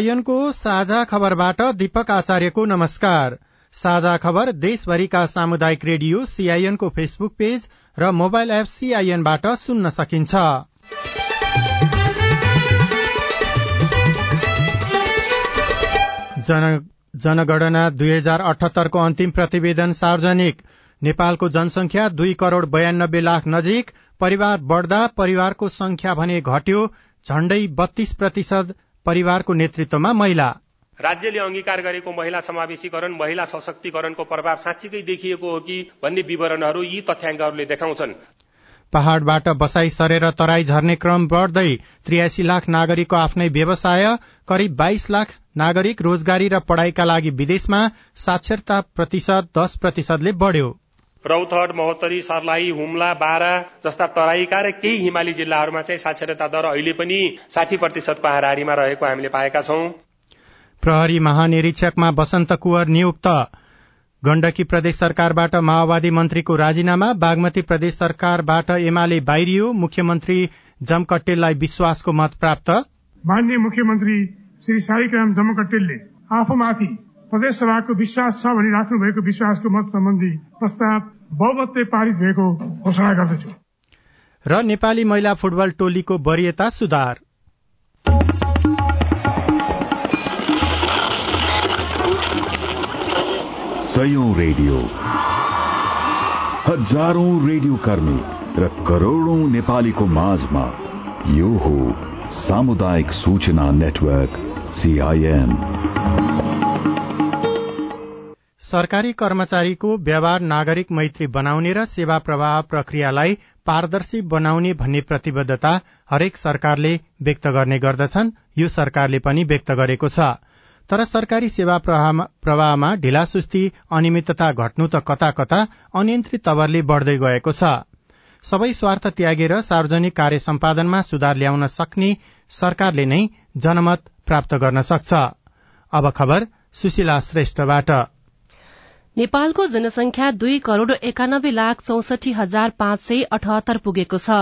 सीआईएनको साझा खबरबाट दीपक आचार्यको नमस्कार। साझा खबर देशभरिका सामुदायिक रेडियो सीआईएनको फेसबुक पेज र मोबाइल एप सीआईएनबाट सुन्न सकिन्छ। जन, जनगणना दुई हजार अठहत्तरको अन्तिम प्रतिवेदन सार्वजनिक। नेपालको जनसंख्या दुई करोड़ बयानब्बे लाख नजिक परिवार बढ़दा परिवारको संख्या भने घट्यो झण्डै बत्तीस प्रतिशत परिवारको नेतृत्वमा महिला। राज्यले अंगीकार गरेको महिला समावेशीकरण महिला सशक्तिकरणको प्रभाव साँच्चीकै देखिएको हो कि भन्ने विवरणहरू यी तथ्याङ्कहरूले देखाउँछन्। पहाड़बाट बसाई सरेर तराई झर्ने क्रम बढ़दै त्रियासी लाख नागरिकको आफ्नै व्यवसाय करिब बाइस लाख नागरिक रोजगारी र पढ़ाईका लागि विदेशमा साक्षरता प्रतिशत दश प्रतिशतले बढ़्यो। रौतहट महोत्तरी सर्लाही हुम्ला बारा जस्ता तराईका र केही हिमाली जिल्लाहरूमा चाहिँ साक्षरता दर अहिले पनि साठी प्रतिशतको हाराहारीमा रहेको हामीले पाएका छौं। प्रहरी महानिरीक्षकमा बसन्त कुवर नियुक्त। गण्डकी प्रदेश सरकारबाट माओवादी मन्त्रीको राजीनामा बागमती प्रदेश सरकारबाट एमाले बाहिरियो मुख्यमन्त्री जमकट्टेललाई विश्वासको मत प्राप्त। मान्य मुख्यमन्त्री श्री साईराम जमकट्टेलले आफूमाथि प्रदेश सभाको विश्वास छ भनी राख्नु भएको विश्वासको मत सम्बन्धी प्रस्ताव बहुमतले पारित भएको घोषणा गर्दछु। र नेपाली महिला फुटबल टोलीको वरियता सुधार। सयौं रेडियो। हजारौं रेडियो कर्मी र करोड़ौं नेपालीको माझमा यो हो सामुदायिक सूचना नेटवर्क सीआईएन सरकारी कर्मचारीको व्यवहार नागरिक मैत्री बनाउने र सेवा प्रवाह प्रक्रियालाई पारदर्शी बनाउने भन्ने प्रतिबद्धता हरेक सरकारले व्यक्त गर्ने गर्दछन्। यो सरकारले पनि व्यक्त गरेको छ। तर सरकारी सेवा प्रवाहमा ढिलासुस्ती अनियमितता घट्नु त कता कता अनियन्त्रित तवरले बढ़दै गएको छ। सबै स्वार्थ त्यागेर सार्वजनिक कार्य सम्पादनमा सुधार ल्याउन सक्ने सरकारले नै जनमत प्राप्त गर्न सक्छ। अब खबर सुशीला श्रेष्ठबाट। नेपालको जनसंख्या दुई करोड़ एकानब्बे लाख चौसठी हजार पाँच सय अठहत्तर पुगेको छ।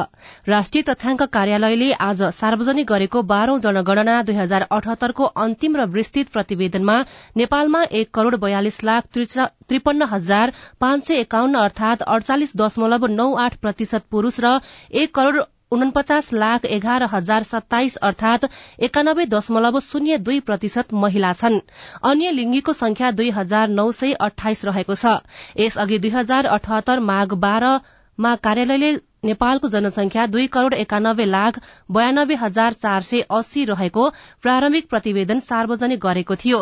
राष्ट्रिय तथ्याङ्क कार्यालयले आज सार्वजनिक गरेको बाह्रौं जनगणना दुई हजार अठहत्तरको अन्तिम र विस्तृत प्रतिवेदनमा नेपालमा एक करोड़ बयालिस लाख त्रिपन्न हजार पाँच सय एकाउन्न अर्थात अड़चालिस दशमलव नौ आठ प्रतिशत पुरूष र एक करोड़ उनपचास लाख एघार हजार सत्ताइस अर्थात एकानब्बे दशमलव शून्य दुई प्रतिशत महिला छन्। अन्य लिङ्गीको संख्या दुई हजार नौ सय अठाइस रहेको छ। यसअघि दुई हजार अठहत्तर माघ बाह्रमा कार्यालयले नेपालको जनसंख्या दुई करोड़ एकानब्बे लाख बयानब्बे हजार चार सय अस्सी रहेको प्रारम्भिक प्रतिवेदन सार्वजनिक गरेको थियो।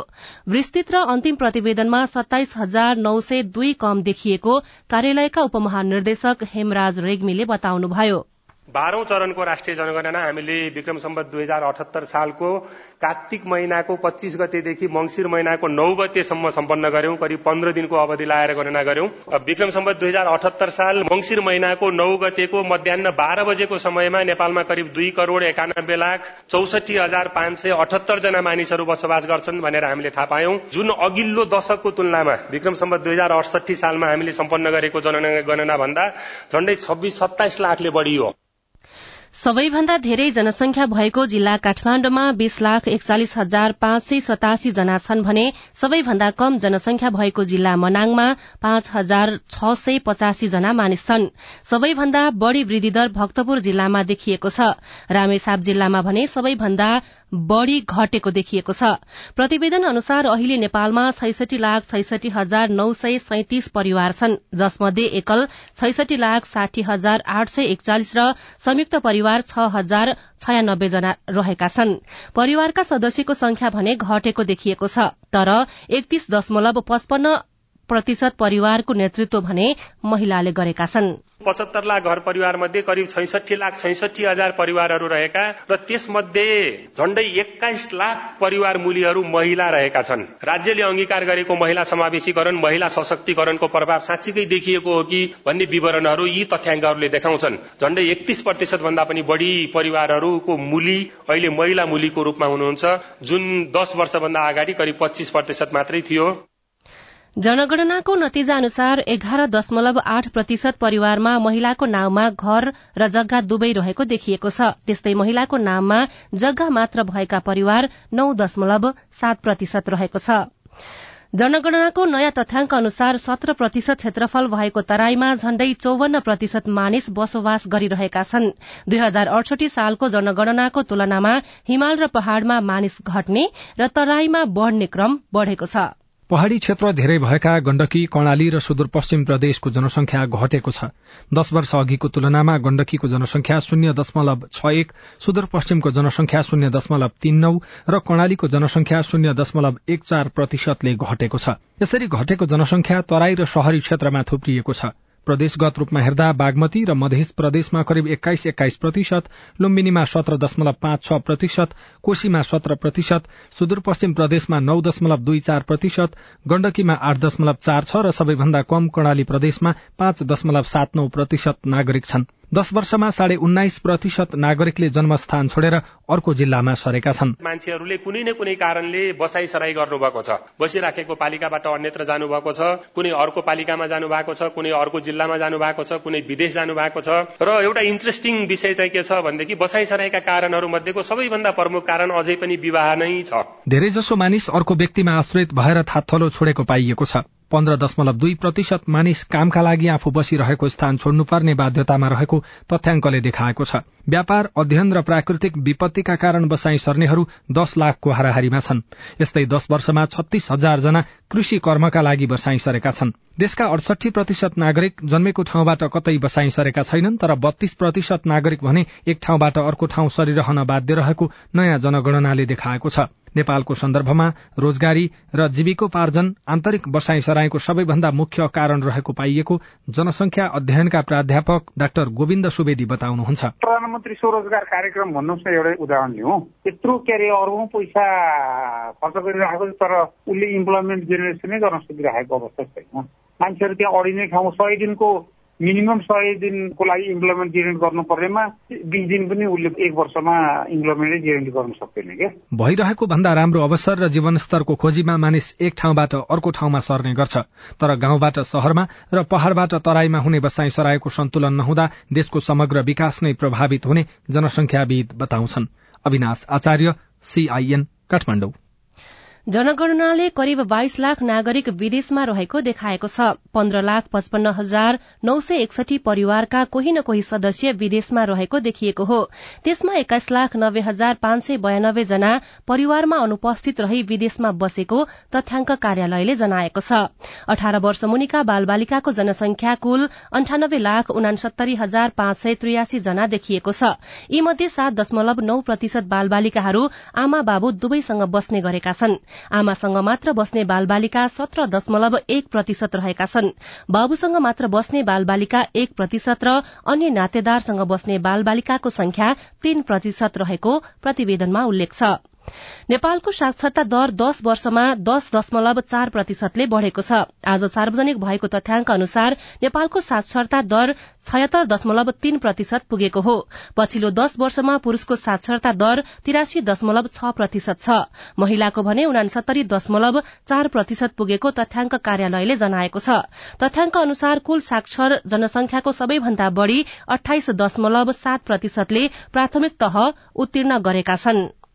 विस्तृत र अन्तिम प्रतिवेदनमा सत्ताइस हजार नौ सय दुई कम देखिएको कार्यालयका उपमहानिर्देशक हेमराज रेग्मीले बताउनुभयो। बाह्रौं चरणको राष्ट्रिय जनगणना हामीले विक्रम सम्बत दुई हजार अठहत्तर सालको कार्तिक महिनाको पच्चीस गतेदेखि मंगिर महिनाको नौ गतेसम्म सम्पन्न गर्यौं करिब पन्ध्र दिनको अवधि लाएर गणना गर्यौं विक्रम सम्बत दुई हजार अठहत्तर साल मंगिर महिनाको नौ गतेको मध्याह बाह्र बजेको समयमा नेपालमा करिब दुई करोड़ एकानब्बे लाख चौसठी हजार पाँच सय अठहत्तर जना मानिसहरू बसोबास गर्छन् भनेर हामीले थाहा पायौं। जुन अघिल्लो दशकको तुलनामा विक्रम सम्बत दुई हजार अडसठी सालमा हामीले सम्पन्न गरेको जनगणना भन्दा झण्डै छब्बीस सत्ताइस लाखले बढ़ियो। सबैभन्दा धेरै जनसंख्या भएको जिल्ला काठमाण्डुमा बीस लाख एकचालिस हजार पाँच सय सतासी जना छन् भने सबैभन्दा कम जनसंख्या भएको जिल्ला मनाङमा पाँच हजार छ सय पचासी जना मानिस छन्। सबैभन्दा बढ़ी वृद्धि दर भक्तपुर जिल्लामा देखिएको छ। रामेछाप जिल्लामा भने सबैभन्दा बढ़ी घटेको देखिएको छ। प्रतिवेदन अनुसार अहिले नेपालमा छैसठी लाख छैसठी हजार नौ सय सैतिस परिवार छन् जसमध्ये एकल छैसठी लाख साठी हजार आठ सय एकचालिस र संयुक्त परिवार छ हजार छयानब्बे जना रहेका छन्। परिवारका सदस्यको संख्या भने घटेको देखिएको छ तर एकतीस दशमलव पचपन्न प्रतिशत परिवारको नेतृत्व भने महिलाले गरेका छन्। पचहत्तर लाख घर परिवार मध्ये करिब छैसठी लाख छैसठी हजार परिवारहरू रहेका र त्यसमध्ये झण्डै एक्काइस लाख परिवार मूलीहरू महिला रहेका छन्। राज्यले अंगीकार गरेको महिला समावेशीकरण महिला सशक्तिकरणको प्रभाव साँच्चीकै देखिएको हो कि भन्ने विवरणहरू यी तथ्याङ्कहरूले देखाउँछन्। झण्डै एकतीस प्रतिशत भन्दा पनि बढ़ी परिवारहरूको मूली अहिले महिला मूलीको रूपमा हुनुहुन्छ। जुन दश वर्षभन्दा अगाडि करिब पच्चीस प्रतिशत मात्रै थियो। जनगणनाको नतिजा अनुसार एघार दशमलव आठ प्रतिशत परिवारमा महिलाको नाउँमा घर र जग्गा दुवै रहेको देखिएको छ। त्यस्तै महिलाको नाममा जग्गा मात्र भएका परिवार नौ दशमलव सात प्रतिशत रहेको छ। जनगणनाको नयाँ तथ्याङ्क अनुसार सत्र प्रतिशत क्षेत्रफल भएको तराईमा झण्डै चौवन्न प्रतिशत मानिस बसोबास गरिरहेका छन्। दुई हजार अडसठी सालको जनगणनाको तुलनामा हिमाल र पहाड़मा मानिस घट्ने र तराईमा बढ़ने क्रम बढ़ेको छ। पहाड़ी क्षेत्र धेरै भएका गण्डकी कर्णाली र सुदूरपश्चिम प्रदेशको जनसंख्या घटेको छ। दश वर्ष अघिको तुलनामा गण्डकीको जनसंख्या शून्य दशमलव छ एक सुदूरपश्चिमको जनसंख्या शून्य दशमलव तीन नौ र कर्णालीको जनसंख्या शून्य दशमलव एक चार प्रतिशतले घटेको छ। यसरी घटेको जनसंख्या तराई र शहरी क्षेत्रमा थुप्रिएको छ। प्रदेशगत रूपमा हेर्दा बागमती र मध्य प्रदेशमा करिब एक्काइस एक्काइस प्रतिशत लुम्बिनीमा सत्र दशमलव पाँच छ प्रतिशत कोशीमा सत्र प्रतिशत सुदूरपश्चिम प्रदेशमा नौ दशमलव दुई चार प्रतिशत गण्डकीमा आठ दशमलव चार छ र सबैभन्दा कम कर्णाली प्रदेशमा पाँच दशमलव सात नौ प्रतिशत नागरिक छन्। दश वर्षमा साढे उन्नाइस प्रतिशत नागरिकले जन्मस्थान छोडेर अर्को जिल्लामा सरेका छन्। मान्छेहरूले कुनै न कुनै कारणले बसाई सराई गर्नुभएको छ। बसिराखेको पालिकाबाट अन्यत्र जानुभएको छ कुनै अर्को पालिकामा जानु भएको छ कुनै अर्को जिल्लामा जानु भएको छ कुनै विदेश जानु भएको छ। र एउटा इन्ट्रेस्टिङ विषय चाहिँ के छ भनेदेखि बसाई सराईका कारणहरू मध्येको सबैभन्दा प्रमुख कारण अझै पनि विवाह नै छ। धेरै जसो मानिस अर्को व्यक्तिमा आश्रित भएर थाथलो छोडेको पाइएको छ। पन्ध्र दशमलव दुई प्रतिशत मानिस कामका लागि आफू बसिरहेको स्थान छोड्नुपर्ने बाध्यतामा रहेको तथ्याङ्कले देखाएको छ। व्यापार अध्ययन र प्राकृतिक विपत्तिका कारण बसाई सर्नेहरू दश लाखको हाराहारीमा छन्। यस्तै दश वर्षमा छत्तीस हजार जना कृषि कर्मका लागि बसाई सरेका छन्। देशका अडसठी प्रतिशत नागरिक जन्मेको ठाउँबाट कतै बसाई सरेका छैनन् तर बत्तीस प्रतिशत नागरिक भने एक ठाउँबाट अर्को ठाउँ सरिरहन बाध्य रहेको नयाँ जनगणनाले देखाएको छ। नेपालको सन्दर्भमा रोजगारी र जीविकोपार्जन आन्तरिक बसाई सराईको सबैभन्दा मुख्य कारण रहेको पाइएको जनसंख्या अध्ययनका प्राध्यापक डाक्टर गोविन्द सुवेदी बताउनुहुन्छ। प्रधानमन्त्री स्वरोजगार कार्यक्रम भन्नुहोस् न एउटै उदाहरण लिउँ। यत्रो के अरे पैसा खर्च गरिरहेको तर उसले इम्प्लोइमेन्ट जेनेरेसनै गर्न सकिरहेको अवस्था छैन। मान्छेहरू त्यहाँ अडिने ठाउँ सय दिनको मिनिमम सय दिनको लागि इम्प्लोइमेन्ट जेनेरेट गर्नु पर्नेमा बिस दिन पनि उसले एक वर्षमा इम्प्लोइमेन्टै जेनेरेट गर्न सक्दैन क्या। भइरहेको भन्दा राम्रो अवसर र जीवनस्तरको खोजीमा मानिस एक ठाउँबाट अर्को ठाउँमा सर्ने गर्छ। तर गाउँबाट शहरमा र पहाड़बाट तराईमा हुने बसाई सरायको सन्तुलन नहुँदा देशको समग्र विकास नै प्रभावित हुने जनसंख्याविद बताउँछन्। अविनाश आचार्य सीआईएन काठमाडौँ। जनगणनाले करिब बाइस लाख नागरिक विदेशमा रहेको देखाएको छ। पन्ध्र लाख पचपन्न हजार नौ सय एकसठी परिवारका कोही न कोही सदस्य विदेशमा रहेको देखिएको हो। त्यसमा एक्काइस लाख नब्बे हजार पाँच सय बयानब्बे जना परिवारमा अनुपस्थित रही विदेशमा बसेको तथ्याङ्क कार्यालयले जनाएको छ। अठार वर्ष मुनिका बालबालिकाको जनसंख्या कुल अन्ठानब्बे लाख उनासत्तरी हजार पाँच सय त्रियासी जना देखिएको छ। यी मध्ये सात दशमलव नौ प्रतिशत बालबालिकाहरू आमा बाबु दुवैसँग बस्ने गरेका छन्। आमासँग मात्र बस्ने बालबालिका सत्र दशमलव एक प्रतिशत रहेका छन्। बाबुसँग मात्र बस्ने बालबालिका एक प्रतिशत र अन्य नातेदारसँग बस्ने बालबालिकाको संख्या तीन प्रतिशत रहेको प्रतिवेदनमा उल्लेख छ। नेपालको साक्षरता दर दश वर्षमा दश दशमलव चार प्रतिशतले बढ़ेको छ। आज सार्वजनिक भएको तथ्याङ्क अनुसार नेपालको साक्षरता दर छयत्तर दशमलव तीन प्रतिशत पुगेको हो। पछिल्लो दश वर्षमा पुरूषको साक्षरता दर तिरासी दशमलव छ प्रतिशत छ। महिलाको भने उनासत्तरी दशमलव चार प्रतिशत पुगेको तथ्याङ्क कार्यालयले जनाएको छ। तथ्याङ्क अनुसार कुल साक्षर जनसंख्याको सबैभन्दा बढ़ी अठाइस दशमलव सात प्रतिशतले प्राथमिक तह उत्तीर्ण गरेका छनृ।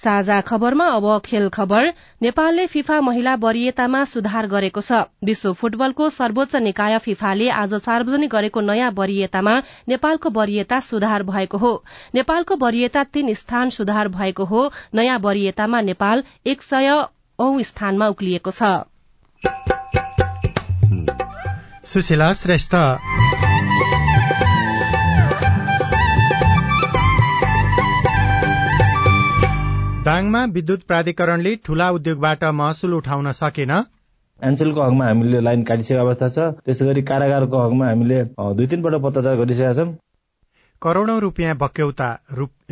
साझा खबरमा अब खेल खबर। नेपालले फिफा महिला वरियतामा सुधार गरेको छ। विश्व फुटबलको सर्वोच्च निकाय फिफाले आज सार्वजनिक गरेको नयाँ वरियतामा नेपालको वरियता सुधार भएको हो। नेपालको वरियता तीन स्थान सुधार भएको हो। नयाँ वरियतामा नेपाल एक सय औ स्थानमा उक्लिएको छ। दाङमा विद्युत प्राधिकरणले ठूला उद्योगबाट महसुल उठाउन सकेन। एनसेलको हकमा हामीले लाइन काटिसकेको अवस्था छ। त्यसै गरी कारागारको हकमा हामीले दुई तिनपल्ट पत्रचार गरिसकेका छौँ। करोड़ौं रूपियाँ बक्यौता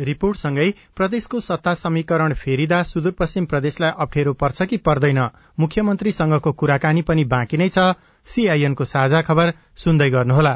रिपोर्टसँगै प्रदेशको सत्ता समीकरण फेरिदा सुदूरपश्चिम प्रदेशलाई अप्ठ्यारो पर्छ कि पर्दैन मुख्यमन्त्रीसँगको कुराकानी पनि बाँकी नै छ। सीआईएनको साझा खबर सुन्दै गर्नुहोला।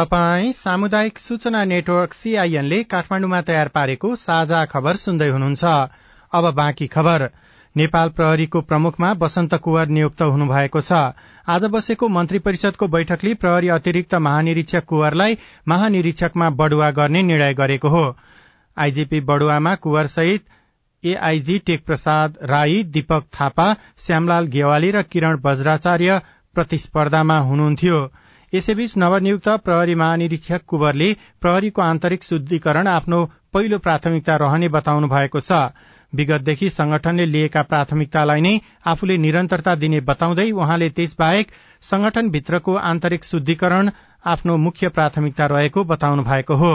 तपाई सामुदायिक सूचना नेटवर्क सीआईएनले काठमाडौँमा तयार पारेको साझा खबर सुन्दै हुनुहुन्छ। अब बाँकी खबर। नेपाल प्रहरीको प्रमुखमा वसन्त कुवर नियुक्त हुनुभएको छ। आज बसेको मन्त्री परिषदको बैठकले प्रहरी अतिरिक्त महानिरीक्षक कुवरलाई महानिरीक्षकमा बढुवा गर्ने निर्णय गरेको हो। आईजीपी बढुवामा कुवर सहित एआईजी टेक प्रसाद राई दीपक थापा श्यामलाल गेवाली र किरण वज्राचार्य प्रतिस्पर्धामा हुनुहुन्थ्यो। यसैबीच नवनियुक्त प्रहरी महानिरीक्षक कुवरले प्रहरीको आन्तरिक शुद्धिकरण आफ्नो पहिलो प्राथमिकता रहने बताउनु भएको छ। विगतदेखि संगठनले लिएका प्राथमिकतालाई नै आफूले निरन्तरता दिने बताउँदै उहाँले त्यसबाहेक संगठनभित्रको आन्तरिक शुद्धिकरण आफ्नो मुख्य प्राथमिकता रहेको बताउनु भएको हो।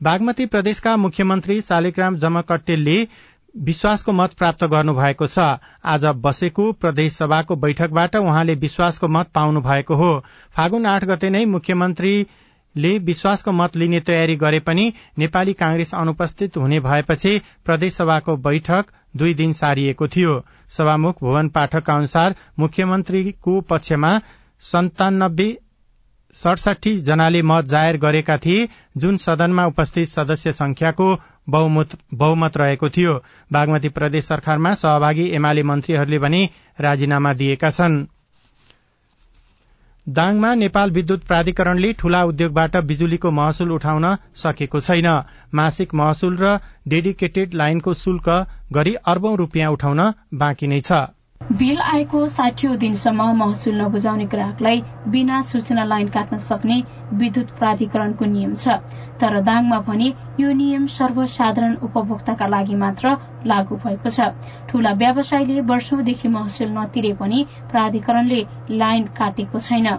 बागमती प्रदेशका मुख्यमन्त्री शालिग्राम जमकट्टेलले विश्वासको मत प्राप्त गर्नु भएको छ। आज बसेको प्रदेश सभाको बैठकबाट उहाँले विश्वासको मत पाउनु भएको हो। फागुन आठ गते नै मुख्यमन्त्रीले विश्वासको मत लिने तयारी गरे पनि नेपाली कांग्रेस अनुपस्थित हुने भएपछि प्रदेश सभाको बैठक दुई दिन सारिएको थियो। सभामुख भुवन पाठकका अनुसार मुख्यमन्त्रीको पक्षमा सन्तानब्बे सडसठी जनाले मत जाहेर गरेका थिए। जुन सदनमा उपस्थित सदस्य संख्याको बहुमत रहेको थियो। बागमती प्रदेश सरकारमा सहभागी एमाले मन्त्रीहरूले भने राजीनामा दिएका छन्। दाङमा नेपाल विद्युत प्राधिकरणले ठूला उद्योगबाट बिजुलीको महसुल उठाउन सकेको छैन। मासिक महसुल र डेडिकेटेड लाइनको शुल्क गरी अर्बौं रूपियाँ उठाउन बाँकी नै छ। बिल आएको साठीौं दिनसम्म महसुल नबुझाउने ग्राहकलाई बिना सूचना लाइन काट्न सक्ने विद्युत प्राधिकरणको नियम छ। तर दाङमा भने यो नियम सर्वसाधारण उपभोक्ताका लागि मात्र लागू भएको छ। ठूला व्यवसायीले वर्षौंदेखि महसुल नतिरे पनि प्राधिकरणले लाइन काटेको छैन।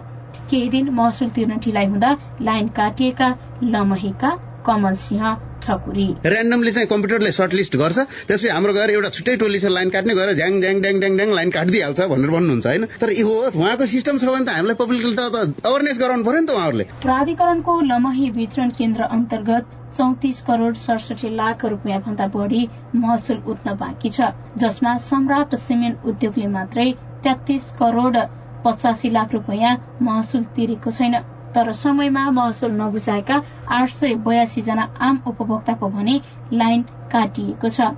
केही दिन महसुल तिर्न ढिलाइ हुँदा लाइन काटिएका लमहीका कमल सिंह ठकुरी। ऱ्यान्डमली चाहिँ कम्प्युटरले सर्ट लिस्ट गर्छ त्यसपछि हाम्रो गएर एउटा छुट्टै टोली छ लाइन काट्ने गएर झ्याङ ड्याङ ड्याङ ड्याङ ड्याङ लाइन काटिदिइहाल्छ भनेर भन्नुहुन्छ होइन? तर यो उहाँको सिस्टम छ भने त हामीलाई पब्लिकले त अवेरनेस गराउनु पर्यो नि त उहाँहरूले। प्राधिकरणको लमही वितरण केन्द्र अन्तर्गत चौतिस करोड़ सडसठी लाख रूपियाँ भन्दा बढ़ी महसुल उठ्न बाँकी छ जसमा सम्राट सिमेन्ट उद्योगले मात्रै तेत्तीस करोड़ पचासी लाख रूपियाँ महसुल तिरेको छैन। तर समयमा महसुल नबुझाएका आठ सय बयासी जना आम उपभोक्ताको भने लाइन काटिएको छ।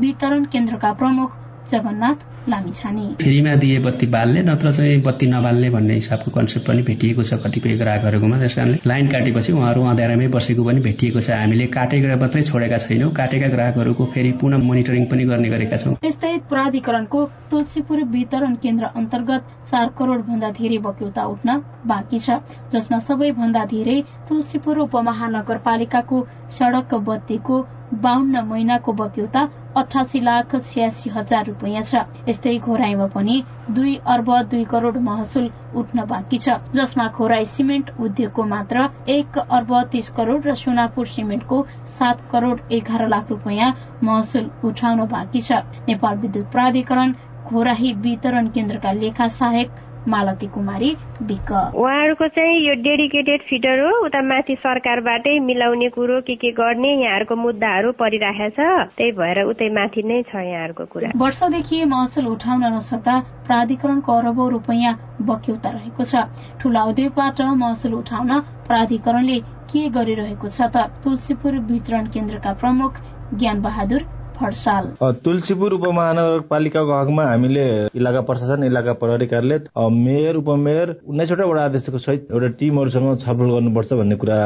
वितरण केन्द्रका प्रमुख जगन्नाथ लामिछाने फ्रीमा दिए बत्ती बाल्ने नत्र चाहिँ बत्ती नबाल्ने भन्ने हिसाबको कन्सेप्ट पनि भेटिएको छ कतिपय ग्राहकहरूकोमा त्यस कारणले लाइन काटेपछि उहाँहरू अँध्यारामै बसेको पनि भेटिएको छ। हामीले काटेका मात्रै छोडेका छैनौँ। काटेका ग्राहकहरूको फेरि पुनः मोनिटरिङ पनि गर्ने गरेका छौँ। यस्तै प्राधिकरणको तुलसीपुर वितरण केन्द्र अन्तर्गत चार करोड़ भन्दा धेरै बक्यौता उठ्न बाँकी छ जसमा सबैभन्दा धेरै तुलसीपुर उपमहानगरपालिकाको सड़क बत्तीको बाहन्न महिनाको बक्यौता अठासी लाख छ्यासी हजार रूपियाँ छ। यस्तै घोराईमा पनि दुई अर्ब दुई करोड़ महसुल उठ्न बाँकी छ जसमा खोराई सिमेन्ट उद्योगको मात्र एक अर्ब तीस करोड़ र सोनापुर सिमेन्टको सात करोड़ एघार लाख रूपियाँ महसुल उठाउन बाँकी छ। नेपाल विद्युत प्राधिकरण घोराही वितरण केन्द्रका लेखा सहायक मालती कुमारी विक उहाँहरूको चाहिँ यो डेडिकेटेड फिटर हो। उता माथि सरकारबाटै मिलाउने कुरो के के गर्ने यहाँहरूको मुद्दाहरू परिराखेको छ। त्यही भएर उतै माथि नै छ यहाँहरूको कुरा। वर्षदेखि महसुल उठाउन नसक्दा प्राधिकरणको अरबौं रूपियाँ बक्यौता रहेको छ। ठूला उद्योगबाट महसुल उठाउन प्राधिकरणले के गरिरहेको छ त? तुलसीपुर वितरण केन्द्रका प्रमुख ज्ञान बहादुर फड्साल तुलसीपुर उपमहानगरपालिकाको हकमा हामीले इलाका प्रशासन इलाका प्रहरी कार्यालय मेयर उपमेयर उन्नाइसवटा वडा अध्यक्षको सहित एउटा टिमहरूसँग छलफल गर्नुपर्छ भन्ने कुरा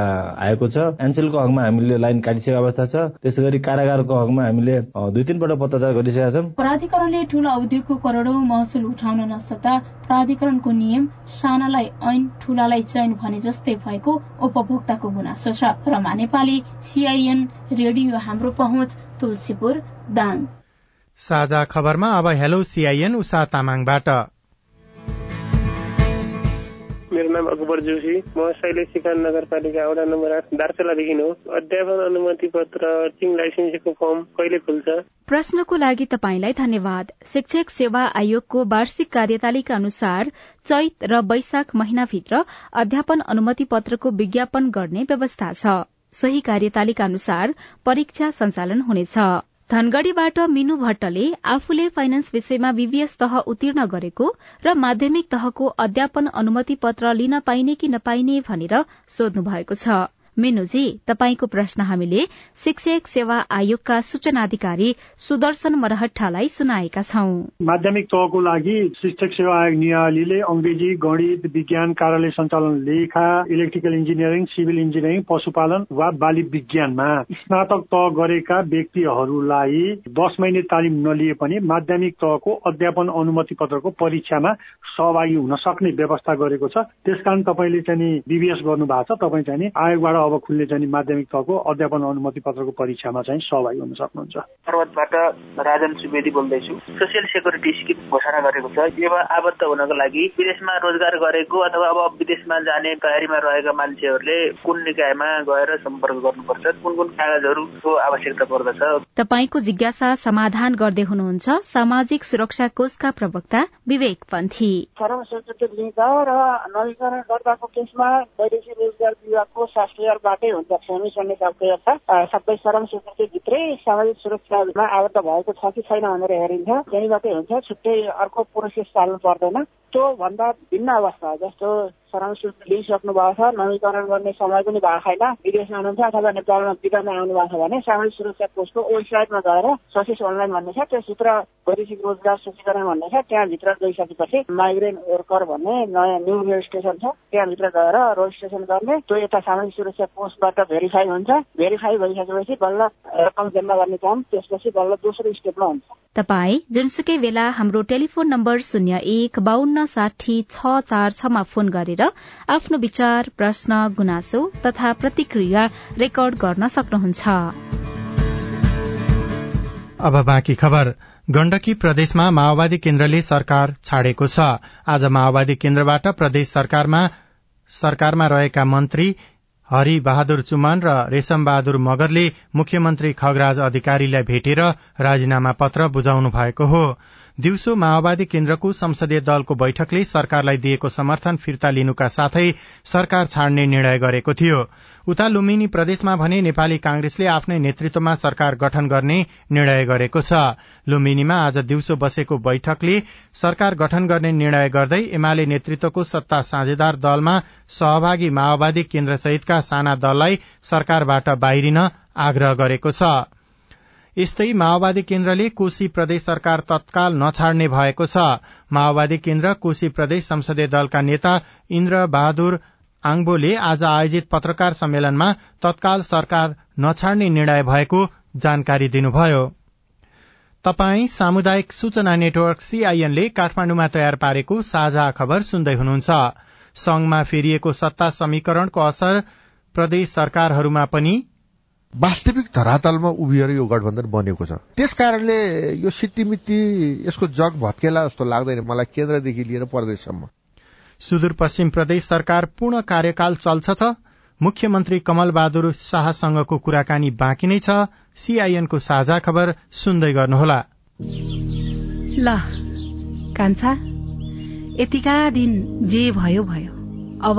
आएको छ। एनसेलको हकमा हामीले लाइन काटिसकेको अवस्था छ। त्यसै गरी कारागारको हकमा हामीले दुई तिनपल्ट पत्रचार गरिसकेका छौँ। प्राधिकरणले ठूला उद्योगको करोडौं महसुल उठाउन नसक्दा प्राधिकरणको नियम सानालाई ऐन ठूलालाई चयन भने जस्तै भएको उपभोक्ताको गुनासो छ। रमा नेपाली सीआईएन रेडियो हाम्रो पहुँच तुलसीपुर दाङ। साझा खबरमा अब हेलो सीआईएन उषा तामाङबाट। मेरो नाम अकबर जोशी। म शैलेश सिकान नगरपालिका वडा नम्बर आठ दार्चुलादेखि हो। अध्यापन अनुमति पत्र टिचिङ लाइसेन्सको फर्म कहिले खुल्छ? प्रश्नको लागि तपाईँलाई धन्यवाद। शिक्षक सेवा आयोगको वार्षिक कार्यतालिका अनुसार चैत र वैशाख महिनाभित्र अध्यापन अनुमति पत्रको विज्ञापन गर्ने व्यवस्था छ। सोही कार्यतालिका अनुसार परीक्षा सञ्चालन हुनेछ। धनगढ़ीबाट मिनु भट्टले आफूले फाइनान्स विषयमा बीबीएस तह उत्तीर्ण गरेको र माध्यमिक तहको अध्यापन अनुमति पत्र लिन पाइने कि नपाइने भनेर सोध्नु भएको छ। मेनुजी तपाईँको प्रश्न हामीले शिक्षक सेवा आयोगका सूचना अधिकारी सुदर्शन मरहट्टालाई सुनाएका छौं। माध्यमिक तहको लागि शिक्षक सेवा आयोग नियालीले अंग्रेजी गणित विज्ञान कार्यालय सञ्चालन लेखा इलेक्ट्रिकल इन्जिनियरिङ सिभिल इन्जिनियरिङ पशुपालन वा बाली विज्ञानमा स्नातक तह गरेका व्यक्तिहरूलाई दस महिने तालिम नलिए पनि माध्यमिक तहको अध्यापन अनुमति पत्रको परीक्षामा सहभागी हुन सक्ने व्यवस्था गरेको छ। त्यसकारण तपाईँले चाहिँ बिबिएस गर्नु भएको छ। तपाईँ चाहिँ आयोगबाट अब खुल्ने चाहिँ माध्यमिक तहको अध्यापन अनुमति पत्रको परीक्षामा चाहिँ सहभागी हुन सक्नुहुन्छ। पर्वतबाट राजन सुवेदी बोल्दैछु। सोसियल सेक्युरिटी स्किम घोषणा गरेको छ। योमा आबद्ध हुनको लागि विदेशमा रोजगार गरेको अथवा अब विदेशमा जाने तयारीमा रहेका मान्छेहरूले कुन निकायमा गएर सम्पर्क गर्नुपर्छ? कुन कुन कागजहरूको आवश्यकता पर्दछ? तपाईँको जिज्ञासा समाधान गर्दै हुनुहुन्छ। सामाजिक सुरक्षा कोषका प्रवक्ता विवेक पन्थी। श्रम स्वीकृति लिँदा र नवीकरण गर्दाको केसमा वैदेशिक रोजगार विभागको शास्त्रीय बाटै हुन्छ फेमी सन्ने छ सबै श्रम स्वीकृतिभित्रै सामाजिक सुरक्षामा आबद्ध भएको छ कि छैन भनेर हेरिन्छ त्यहीँबाटै हुन्छ छुट्टै अर्को प्रोसेस चाल्नु पर्दैन त्यो भन्दा भिन्न अवस्था जस्तो स्वीकृति लिइसक्नु भएको छ नवीकरण गर्ने समय पनि भएको छैन विदेशमा हुनुहुन्छ अथवा नेपालमा विदामा आउनु भएको छ भने सामाजिक सुरक्षा कोषको वेबसाइटमा गएर ससेस अनलाइन भन्ने छ त्यसभित्र वैदेशिक रोजगार सूचीकरण भन्ने छ त्यहाँभित्र गइसकेपछि माइग्रेन्ट वर्कर भन्ने नयाँ न्यू रेजिस्ट्रेसन छ त्यहाँभित्र गएर रेजिस्ट्रेसन गर्ने त्यो यता सामाजिक सुरक्षा कोषबाट भेरिफाई हुन्छ भेरिफाई भइसकेपछि बल्ल रकम जम्मा गर्ने काम त्यसपछि बल्ल दोस्रो स्टेपमा हुन्छ तपाई जुनसुकै बेला हाम्रो टेलिफोन नम्बर शून्य एक बान्न साठी छ चार छमा फोन गरेर आफ्नो विचार प्रश्न गुनासो तथा प्रतिक्रिया रेकर्ड गर्न सक्नुहुन्छ। अब बाँकी खबर। गण्डकी प्रदेशमा माओवादी केन्द्रले सरकार छाडेको छ। आज माओवादी केन्द्रबाट प्रदेश सरकारमा सरकारमा रहेका मन्त्री हरि बहादुर चुमान र रेशम बहादुर मगरले मुख्यमन्त्री खगराज अधिकारीलाई भेटेर राजीनामा पत्र बुझाउनु भएको हो। दिउँसो माओवादी केन्द्रको संसदीय दलको बैठकले सरकारलाई दिएको समर्थन फिर्ता लिनुका साथै सरकार छाड्ने निर्णय गरेको थियो। उता लुम्बिनी प्रदेशमा भने नेपाली कांग्रेसले आफ्नै नेतृत्वमा सरकार गठन गर्ने निर्णय गरेको छ। लुम्बिनीमा आज दिउँसो बसेको बैठकले सरकार गठन गर्ने निर्णय गर्दै एमाले नेतृत्वको सत्ता साझेदार दलमा सहभागी माओवादी केन्द्र सहितका साना दललाई सरकारबाट बाहिरिन आग्रह गरेको छ। यस्तै माओवादी केन्द्रले कोशी प्रदेश सरकार तत्काल नछाड्ने भएको छ। माओवादी केन्द्र कोशी प्रदेश संसदीय दलका नेता इन्द्र बहादुर आङबोले आज आयोजित पत्रकार सम्मेलनमा तत्काल सरकार नछाड्ने निर्णय भएको जानकारी दिनुभयो। तपाई सामुदायिक सूचना नेटवर्क सीआईएनले काठमाण्डुमा तयार पारेको साझा खबर सुन्दै हुनुहुन्छ। संघमा फेरिएको सत्ता समीकरणको असर प्रदेश सरकारहरूमा पनि वास्तविक धरातलमा उभिएर यो गठबन्धन बनेको छ। त्यस कारणले यो सिट्टिमिट्टी यसको जग भत्केला जस्तो लाग्दैन मलाई केन्द्रदेखि लिएर प्रदेशसम्म। सुदूरपश्चिम प्रदेश सरकार पूर्ण कार्यकाल चल्छ त मुख्यमन्त्री कमल बहादुर शाहसँगको कुराकानी बाँकी नै छ। सीआईएनको साझा खबर सुन्दै गर्नुहोला। ल कान्छा यतिका दिन जे भयो भयो। अब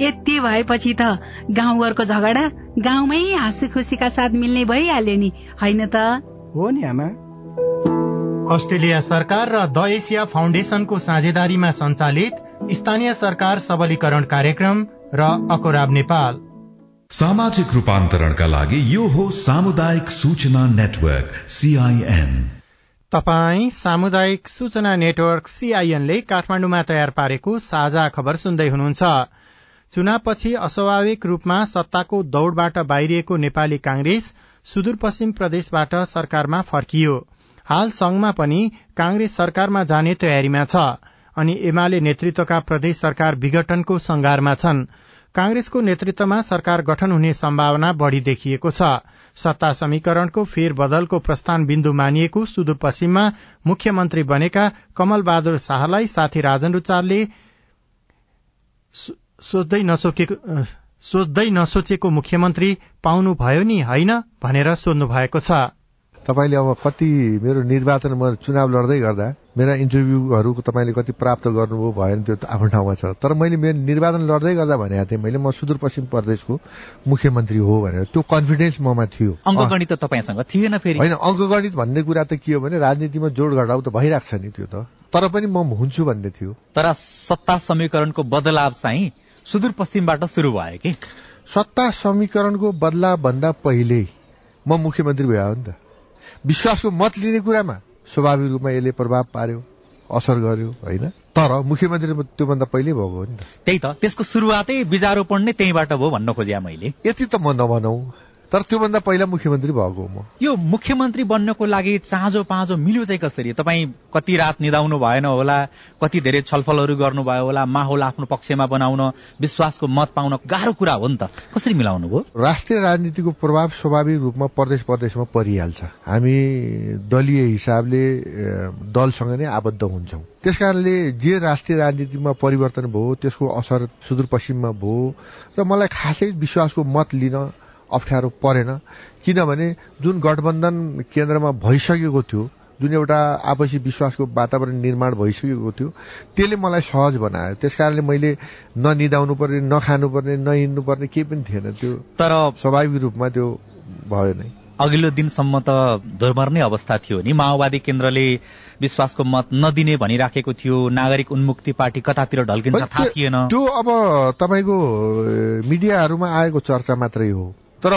यति भएपछि त गाउँघरको झगडा गाउँमै हाँसी खुसीका साथ मिल्ने भइहाल्यो नि होइन त? हो नि आमा। अस्ट्रेलिया सरकार र द एसिया फाउन्डेशनको साझेदारीमा सञ्चालित स्थानीय सरकार सबलीकरण कार्यक्रम र अकोराब नेपाल। सामाजिक रूपान्तरणका लागि यो हो सामुदायिक सूचना नेटवर्क सीआईएन तपाई सामुदायिक सूचना नेटवर्क सीआईएनले काठमाडौँमा तयार पारेको साझा खबर सुन्दै हुनुहुन्छ। चुनावपछि अस्वाभाविक रूपमा सत्ताको दौड़बाट बाहिरिएको नेपाली कांग्रेस सुदूरपश्चिम प्रदेशबाट सरकारमा फर्कियो। हाल संघमा पनि कांग्रेस सरकारमा जाने तयारीमा छ अनि एमाले नेतृत्वका प्रदेश सरकार विघटनको संघारमा छन्। कांग्रेसको नेतृत्वमा सरकार गठन हुने सम्भावना बढ़ी देखिएको छ। सत्ता समीकरणको फेरबदलको प्रस्थान बिन्दु मानिएको सुदूरपश्चिममा मुख्यमन्त्री बनेका कमल बहादुर शाहलाई साथी राजन रुचालले सोच्दै सोच्दै नसोचेको मुख्यमन्त्री पाउनुभयो नि होइन? भनेर सोध्नु भएको छ। तपाईँले अब कति मेरो निर्वाचन म चुनाव लड्दै गर्दा मेरा इन्टरभ्यूहरू तपाईँले कति प्राप्त गर्नुभयो भएन त्यो आफ्नो ठाउँमा छ। तर मैले मेरो निर्वाचन लड्दै गर्दा भनेको थिएँ मैले म सुदूरपश्चिम प्रदेशको मुख्यमन्त्री हो भनेर। त्यो कन्फिडेन्स ममा थियो। अङ्कगणित त तपाईँसँग थिएन फेरि। होइन अङ्कगणित भन्ने कुरा त के हो भने राजनीतिमा जोड घटाउ त भइरहेको छ नि त्यो त। तर पनि म हुन्छु भन्ने थियो। तर सत्ता समीकरणको बदलाव चाहिँ सुदूरपश्चिमबाट सुरु भयो कि? सत्ता समीकरणको बदलाव भन्दा पहिले म मुख्यमन्त्री भयो नि त। विश्वासको मत लिने कुरामा स्वाभाविक रूपमा यसले प्रभाव पार्यो असर गर्यो होइन? तर मुख्यमन्त्री त्योभन्दा पहिले भएको हो नि त। त्यही त त्यसको सुरुवातै बिजारोपण नै त्यहीँबाट भयो भन्न खोजे मैले। यति त म नभनौ। तर त्योभन्दा पहिला मुख्यमन्त्री भएको म। यो मुख्यमन्त्री बन्नको लागि चाँजो पाँजो मिल्यो चाहिँ कसरी? तपाईँ कति रात निदाउनु भएन होला कति धेरै छलफलहरू गर्नुभयो होला माहौल आफ्नो पक्षमा बनाउन विश्वासको मत पाउन गाह्रो कुरा हो नि त। कसरी मिलाउनु भयो? राष्ट्रिय राजनीतिको प्रभाव स्वाभाविक रूपमा प्रदेश प्रदेशमा परिहाल्छ। हामी दलीय हिसाबले दलसँग नै आबद्ध हुन्छौँ। त्यसकारणले जे राष्ट्रिय राजनीतिमा परिवर्तन भयो त्यसको असर सुदूरपश्चिममा भयो र मलाई खासै विश्वासको मत लिन अप्ठ्यारो परेन। किनभने जुन गठबन्धन केन्द्रमा भइसकेको थियो जुन एउटा आपसी विश्वासको वातावरण निर्माण भइसकेको थियो त्यसले मलाई सहज बनायो। त्यस कारणले मैले ननिदाउनु पर्ने नखानु पर्ने नहिँड्नु पर्ने केही पनि थिएन। त्यो तर स्वाभाविक रूपमा त्यो भयो नै। अघिल्लो दिनसम्म त दुर्मर्ने अवस्था थियो नि। माओवादी केन्द्रले विश्वासको मत नदिने भनिराखेको थियो। नागरिक उन्मुक्ति पार्टी कतातिर ढल्किन्छ थाहा थिएन। त्यो अब तपाईँको मिडियाहरूमा आएको चर्चा मात्रै हो। तर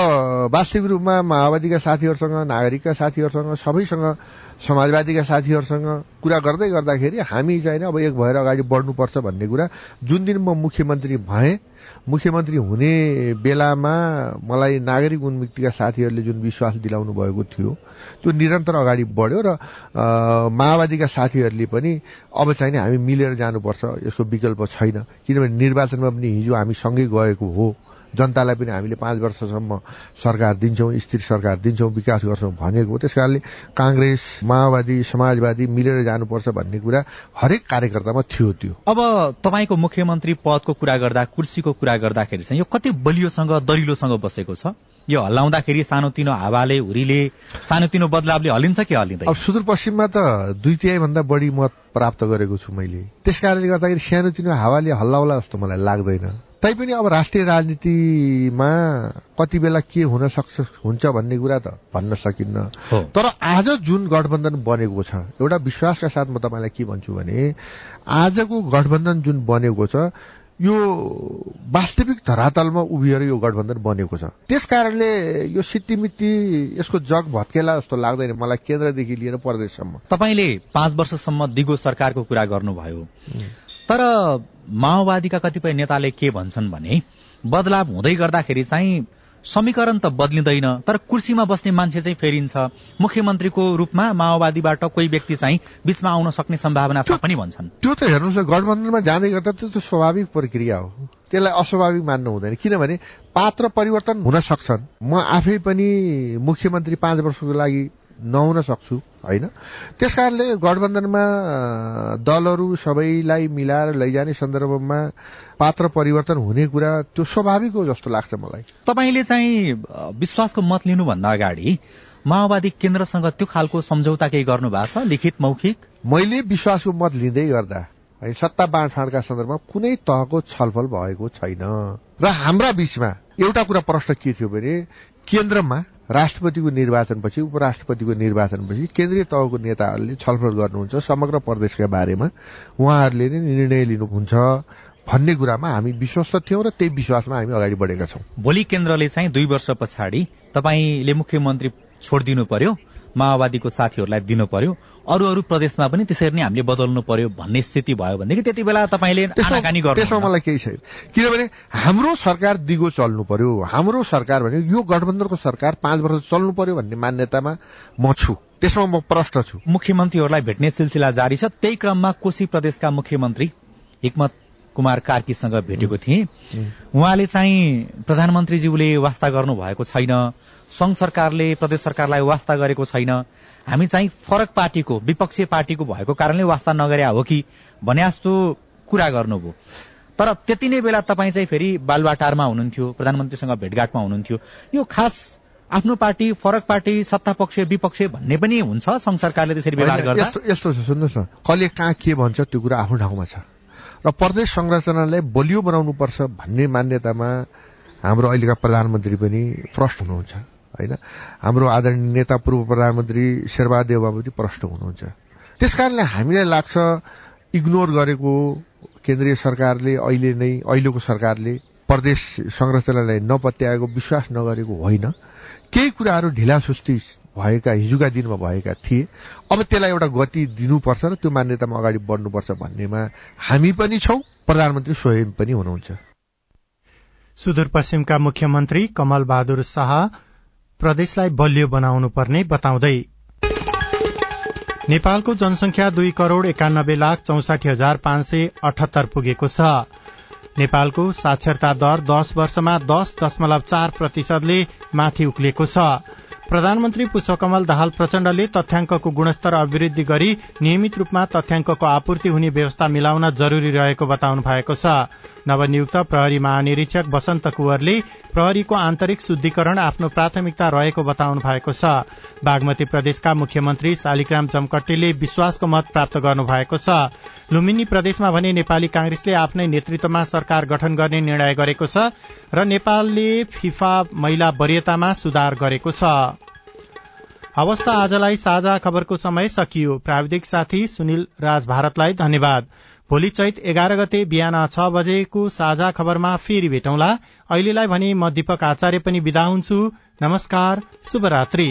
वास्तविक रूपमा माओवादीका साथीहरूसँग नागरिकका साथीहरूसँग सबैसँग समाजवादीका साथीहरूसँग कुरा गर्दै गर्दाखेरि हामी चाहिँ अब एक भएर अगाडि बढ्नुपर्छ भन्ने कुरा। जुन दिन म मुख्यमन्त्री भएँ मुख्यमन्त्री हुने बेलामा मलाई नागरिक उन्मुक्तिका साथीहरूले जुन विश्वास दिलाउनु भएको थियो त्यो निरन्तर अगाडि बढ्यो र माओवादीका साथीहरूले पनि अब चाहिँ हामी मिलेर जानुपर्छ यसको विकल्प छैन। किनभने निर्वाचनमा पनि हिजो हामी सँगै गएको हो। जनतालाई पनि हामीले पाँच वर्षसम्म सरकार दिन्छौँ स्थिर सरकार दिन्छौँ विकास गर्छौँ भनेको त्यस कारणले काङ्ग्रेस माओवादी समाजवादी मिलेर जानुपर्छ भन्ने कुरा हरेक कार्यकर्तामा थियो त्यो। अब तपाईँको मुख्यमन्त्री पदको कुरा गर्दा कुर्सीको कुरा गर्दाखेरि चाहिँ यो कति बलियोसँग दरिलोसँग बसेको छ? यो हल्लाउँदाखेरि सानोतिनो हावाले हुरीले सानोतिनो बदलावले हलिन्छ कि हलिँदैन? अब सुदूरपश्चिममा त दुई तिहाई भन्दा बढी मत प्राप्त गरेको छु मैले। त्यस कारणले गर्दाखेरि सानोतिनो हावाले हल्लाउला जस्तो मलाई लाग्दैन। तैपनि अब राष्ट्रिय राजनीतिमा कति बेला के हुन सक्छ हुन्छ भन्ने कुरा त भन्न सकिन्न। तर आज जुन गठबन्धन बनेको छ एउटा विश्वासका साथ म तपाईँलाई के भन्छु भने आजको गठबन्धन जुन बनेको छ यो वास्तविक धरातलमा उभिएर यो गठबन्धन बनेको छ। त्यस कारणले यो सिट्टिमिट्टी यसको जग भत्केला जस्तो लाग्दैन मलाई केन्द्रदेखि लिएर प्रदेशसम्म। तपाईँले पाँच वर्षसम्म दिगो सरकारको कुरा गर्नुभयो। तर माओवादीका कतिपय नेताले के भन्छन् भने बदलाव हुँदै गर्दाखेरि चाहिँ समीकरण त बदलिँदैन तर कुर्सीमा बस्ने मान्छे चाहिँ फेरिन्छ। मुख्यमन्त्रीको रूपमा माओवादीबाट कोही व्यक्ति चाहिँ बीचमा आउन सक्ने सम्भावना छ पनि भन्छन्। त्यो त हेर्नुहोस् गठबन्धनमा जाँदै गर्दा त्यो त स्वाभाविक प्रक्रिया हो। त्यसलाई अस्वाभाविक मान्नु हुँदैन। किनभने पात्र परिवर्तन हुन सक्छन्। म आफै पनि मुख्यमन्त्री पाँच वर्षको लागि नहुन सक्छु होइन? त्यस कारणले गठबन्धनमा दलहरू सबैलाई मिलाएर लैजाने सन्दर्भमा पात्र परिवर्तन हुने कुरा त्यो स्वाभाविक हो जस्तो लाग्छ मलाई। तपाईँले चाहिँ विश्वासको मत लिनुभन्दा अगाडि माओवादी केन्द्रसँग त्यो खालको सम्झौता केही गर्नु भएको छ लिखित मौखिक? मैले विश्वासको मत लिँदै गर्दा है सत्ता बाँडफाँडका सन्दर्भमा कुनै तहको छलफल भएको छैन। र हाम्रा बीचमा एउटा कुरा प्रश्न के थियो भने केन्द्रमा राष्ट्रपतिको निर्वाचनपछि उपराष्ट्रपतिको निर्वाचनपछि केन्द्रीय तहको नेताहरूले छलफल गर्नुहुन्छ समग्र प्रदेशका बारेमा। उहाँहरूले नै निर्णय लिनुहुन्छ भन्ने कुरामा हामी विश्वस्त थियौँ र त्यही विश्वासमा हामी अगाडि बढेका छौँ। भोलि केन्द्रले चाहिँ दुई वर्ष पछाडि तपाईँले मुख्यमन्त्री छोडिदिनु पर्यो। माओवादीको साथीहरूलाई दिनु पर्यो। अरू अरू प्रदेशमा पनि त्यसरी नै हामीले बदल्नु पर्यो भन्ने स्थिति भयो भनेदेखि त्यति बेला तपाईँले त्यसमा मलाई केही छैन। किनभने हाम्रो सरकार दिगो चल्नु पर्यो। हाम्रो सरकार भने यो गठबन्धनको सरकार पाँच वर्ष चल्नु पर्यो भन्ने मान्यतामा म छु। त्यसमा म प्रष्ट छु। मुख्यमन्त्रीहरूलाई भेट्ने सिलसिला जारी छ। त्यही क्रममा कोशी प्रदेशका मुख्यमन्त्री हिक्मत कुमार कार्कीसँग भेटेको थिएँ। उहाँले चाहिँ प्रधानमन्त्रीज्यूले वास्ता गर्नु भएको छैन संघ सरकारले प्रदेश सरकारलाई वास्ता गरेको छैन। हामी चाहिँ फरक पार्टीको विपक्षीय पार्टीको भएको कारणले वास्ता नगरे हो कि भने जस्तो कुरा गर्नुभयो। तर त्यति नै बेला तपाईँ चाहिँ फेरि बालुवाटारमा हुनुहुन्थ्यो प्रधानमन्त्रीसँग भेटघाटमा हुनुहुन्थ्यो। यो खास आफ्नो पार्टी फरक पार्टी सत्ता पक्ष विपक्ष भन्ने पनि हुन्छ संघ सरकारले त्यसरी व्यवहार गर्दा? यस्तो छ सुन्नुहोस् न। कसले कहाँ के भन्छ त्यो कुरा आफ्नो ठाउँमा छ। र प्रदेश संरचनालाई बलियो बनाउनु पर्छ भन्ने मान्यतामा हाम्रो अहिलेका प्रधानमन्त्री पनि प्रष्ट हुनुहुन्छ होइन? हाम्रो आदरणीय नेता पूर्व प्रधानमन्त्री शेरबहादेव पनि प्रष्ट हुनुहुन्छ। त्यस कारणले हामीलाई लाग्छ इग्नोर गरेको केन्द्रीय सरकारले अहिले नै अहिलेको सरकारले प्रदेश संरचनालाई नपत्याएको विश्वास नगरेको होइन। केही कुराहरू ढिला सुस्ती भएका हिजोका दिनमा भएका थिए। अब त्यसलाई एउटा गति दिनुपर्छ र त्यो मान्यतामा अगाडि बढ्नुपर्छ भन्नेमा हामी पनि छौं प्रधानमन्त्री स्वयं पनि हुनुहुन्छ। सुदूरपश्चिमका मुख्यमन्त्री कमल बहादुर शाह प्रदेशलाई बलियो बनाउनु पर्ने बताउँदै। नेपालको जनसंख्या दुई करोड़ एकानब्बे लाख चौसाठी हजार पाँच सय अठहत्तर पुगेको छ। नेपालको साक्षरता दर दश वर्षमा दश दशमलव चार प्रतिशतले माथि उक्लिएको छ। प्रधानमन्त्री पुष्पकमल दाहाल प्रचण्डले तथ्याङ्कको गुणस्तर अभिवृद्धि गरी नियमित रूपमा तथ्याङ्कको आपूर्ति हुने व्यवस्था मिलाउन जरूरी रहेको बताउनु भएको छ। नवनियुक्त प्रहरी महानिरीक्षक वसन्त कुवरले प्रहरीको आन्तरिक शुद्धिकरण आफ्नो प्राथमिकता रहेको बताउनु भएको छ। बागमती प्रदेशका मुख्यमन्त्री शालिग्राम जमकट्टीले विश्वासको मत प्राप्त गर्नु भएको छ। लुम्बिनी प्रदेशमा भने नेपाली कांग्रेसले आफ्नै नेतृत्वमा सरकार गठन गर्ने निर्णय गरेको छ र नेपालले फिफा महिला वरियतामा सुधार गरेको छ। अवस्था आजलाई साझा खबरको समय सकियो। प्राविधिक साथी सुनिल राज भारतलाई धन्यवाद। भोलि चैत एघार गते बिहान छ बजेको साझा खबरमा फेरि भेटौँला। अहिलेलाई भने म दीपक आचार्य पनि विदा हुन्छु। नमस्कार शुभरात्री।